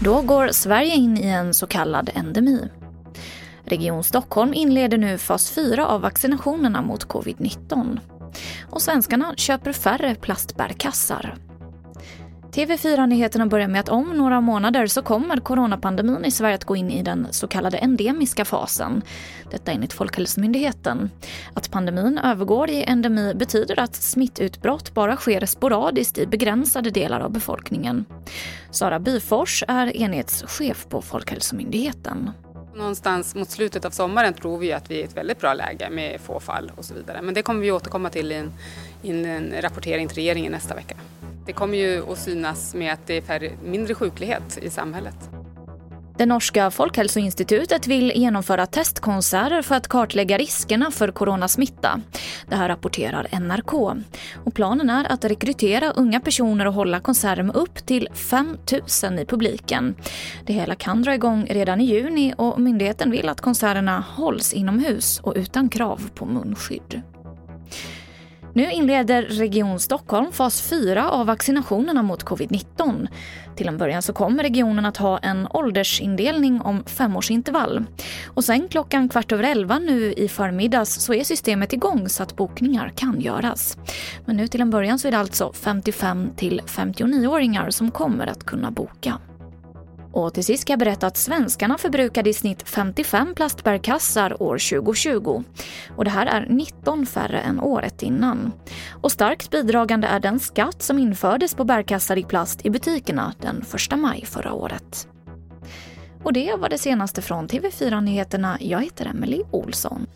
Då går Sverige in i en så kallad endemi. Region Stockholm inleder nu fas 4 av vaccinationerna mot covid-19. Och svenskarna köper färre plastbärkassar. TV4-nyheterna börjar med att om några månader så kommer coronapandemin i Sverige att gå in i den så kallade endemiska fasen. Detta enligt Folkhälsomyndigheten. Att pandemin övergår i endemi betyder att smittutbrott bara sker sporadiskt i begränsade delar av befolkningen. Sara Byfors är enhetschef på Folkhälsomyndigheten. Någonstans mot slutet av sommaren tror vi att vi är i ett väldigt bra läge med få fall och så vidare. Men det kommer vi återkomma till i en, i en rapportering till regeringen nästa vecka. Det kommer ju att synas med att det är färre, mindre sjuklighet i samhället. Det norska folkhälsoinstitutet vill genomföra testkonserter för att kartlägga riskerna för coronasmitta. Det här rapporterar NRK. Och planen är att rekrytera unga personer och hålla konserter med upp till 5 000 i publiken. Det hela kan dra igång redan i juni och myndigheten vill att konserterna hålls inomhus och utan krav på munskydd. Nu inleder Region Stockholm fas 4 av vaccinationerna mot covid-19. Till en början så kommer regionen att ha en åldersindelning om femårsintervall. Och sen klockan kvart över elva nu i förmiddags så är systemet igång så att bokningar kan göras. Men nu till en början så är det alltså 55 till 59-åringar som kommer att kunna boka. Och till sist ska jag berätta att svenskarna förbrukade i snitt 55 plastbärkassar år 2020. Och det här är 19 färre än året innan. Och starkt bidragande är den skatt som infördes på bärkassar i plast i butikerna den 1 maj förra året. Och det var det senaste från TV4 Nyheterna. Jag heter Emily Olsson.